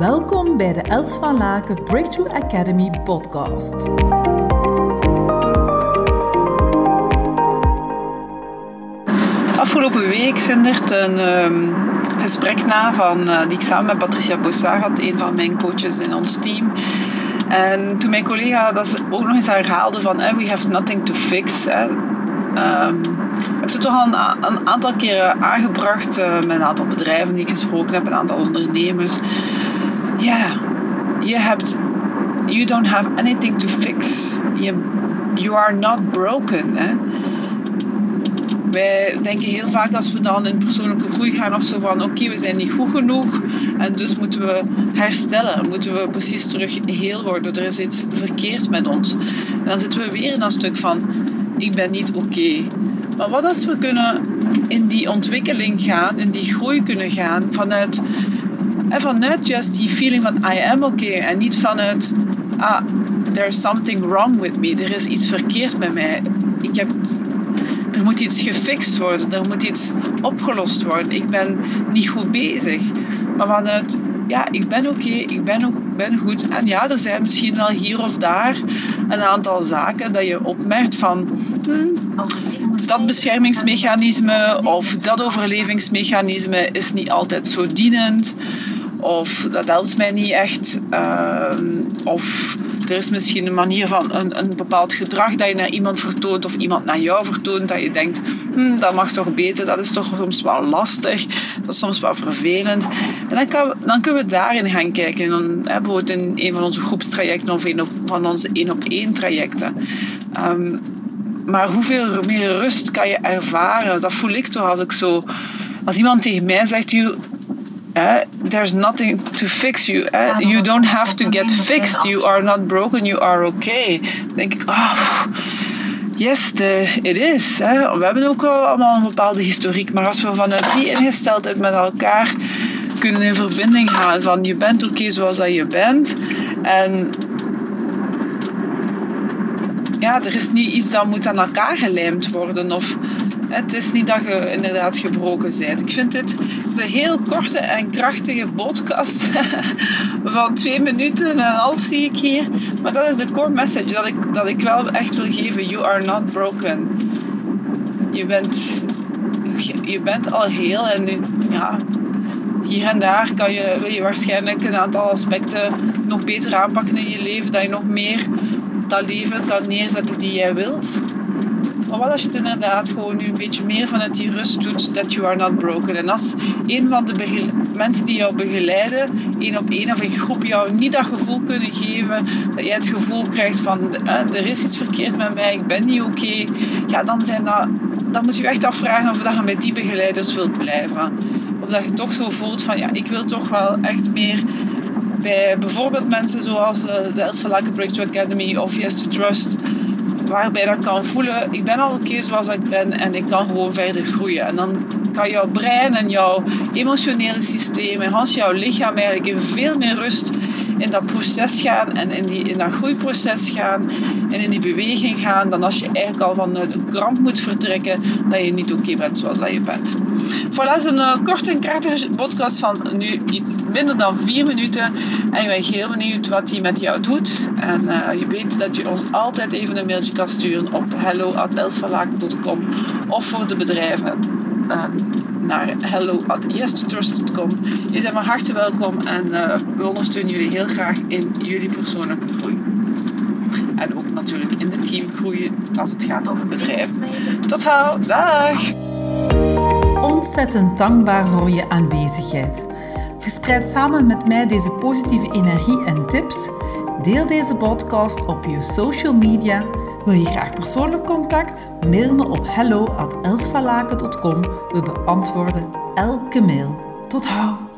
Welkom bij de Els van Laken Breakthrough Academy podcast. Afgelopen week zindert een um, gesprek na van, uh, die ik samen met Patricia Bossard had, een van mijn coaches in ons team. En toen mijn collega dat ook nog eens herhaalde van we have nothing to fix. Hè. Um, ik heb het toch al een, aantal keren aangebracht uh, met een aantal bedrijven die ik gesproken heb, een aantal ondernemers. Ja, je hebt, you don't have anything to fix. You, you are not broken. Hè. Wij denken heel vaak als we dan in persoonlijke groei gaan of zo van oké, we zijn niet goed genoeg en dus moeten we herstellen, moeten we precies terug heel worden. Er is iets verkeerd met ons. En dan zitten we weer in dat stuk van ik ben niet oké. Maar wat als we kunnen in die ontwikkeling gaan, in die groei kunnen gaan vanuit, en vanuit juist die feeling van I am okay en niet vanuit ah, there's something wrong with me, er is iets verkeerd met mij. Ik heb er moet iets gefixt worden, er moet iets opgelost worden. Ik ben niet goed bezig. Maar vanuit, ja, ik ben oké, ik ben, ben goed. En ja, er zijn misschien wel hier of daar een aantal zaken dat je opmerkt van... Hmm, dat beschermingsmechanisme of dat overlevingsmechanisme is niet altijd zo dienend. Of dat helpt mij niet echt. Uh, of er is misschien een manier van een, een bepaald gedrag dat je naar iemand vertoont of iemand naar jou vertoont, dat je denkt, hm, dat mag toch beter, dat is toch soms wel lastig, dat is soms wel vervelend. En dan, kan, dan kunnen we daarin gaan kijken, en dan, hè, bijvoorbeeld in een van onze groepstrajecten of een van onze één-op-één trajecten. Um, maar hoeveel meer rust kan je ervaren? Dat voel ik toch als ik zo... Als iemand tegen mij zegt, uh, there's nothing to fix you. Uh, you don't have to get fixed. You are not broken. You are okay. Dan denk ik, oh, yes, the, it is. Hè. We hebben ook wel allemaal een bepaalde historiek. Maar als we vanuit die ingesteldheid met elkaar kunnen in verbinding gaan van je bent oké okay zoals dat je bent. En ja, er is niet iets dat moet aan elkaar gelijmd worden. Of het is niet dat je inderdaad gebroken bent. Ik vind dit een heel korte en krachtige podcast van twee minuten en een half zie ik hier. Maar dat is de core message dat ik, dat ik wel echt wil geven. You are not broken. Je bent, je bent al heel en ja, hier en daar kan je, wil je waarschijnlijk een aantal aspecten nog beter aanpakken in je leven. Dat je nog meer dat leven kan neerzetten die jij wilt. Maar wat als je het inderdaad gewoon nu een beetje meer vanuit die rust doet, that you are not broken. En als een van de mensen die jou begeleiden, één op één of een groep jou niet dat gevoel kunnen geven, dat jij het gevoel krijgt van eh, er is iets verkeerd met mij, ik ben niet oké, ja, dan, zijn dat, dan moet je echt afvragen of dat je met die begeleiders wilt blijven. Of dat je toch zo voelt van ja, ik wil toch wel echt meer bij bijvoorbeeld mensen zoals uh, de Els van Laken Breakthrough Academy of Yes to Trust, waarbij dat kan voelen, ik ben al oké okay zoals ik ben en ik kan gewoon verder groeien. En dan kan jouw brein en jouw emotionele systeem en Hans jouw lichaam eigenlijk in veel meer rust in dat proces gaan en in, die, in dat groeiproces gaan en in die beweging gaan dan als je eigenlijk al vanuit een kramp moet vertrekken dat je niet oké bent zoals dat je bent. Voilà, is een uh, korte en krachtige podcast van nu iets minder dan vier minuten. En ik ben heel benieuwd wat die met jou doet. En uh, je weet dat je ons altijd even een mailtje kan sturen op hello.elsverlaken.com of voor de bedrijven naar hello.yestotrust.com. Je bent van harte welkom en uh, we ondersteunen jullie heel graag in jullie persoonlijke groei. En ook natuurlijk in de teamgroei als het gaat over bedrijven. Tot hou, dag! Ontzettend dankbaar voor je aanwezigheid. Verspreid samen met mij deze positieve energie en tips. Deel deze podcast op je social media. Wil je graag persoonlijk contact? Mail me op hello@elsvalaken.com. We beantwoorden elke mail. Tot hou!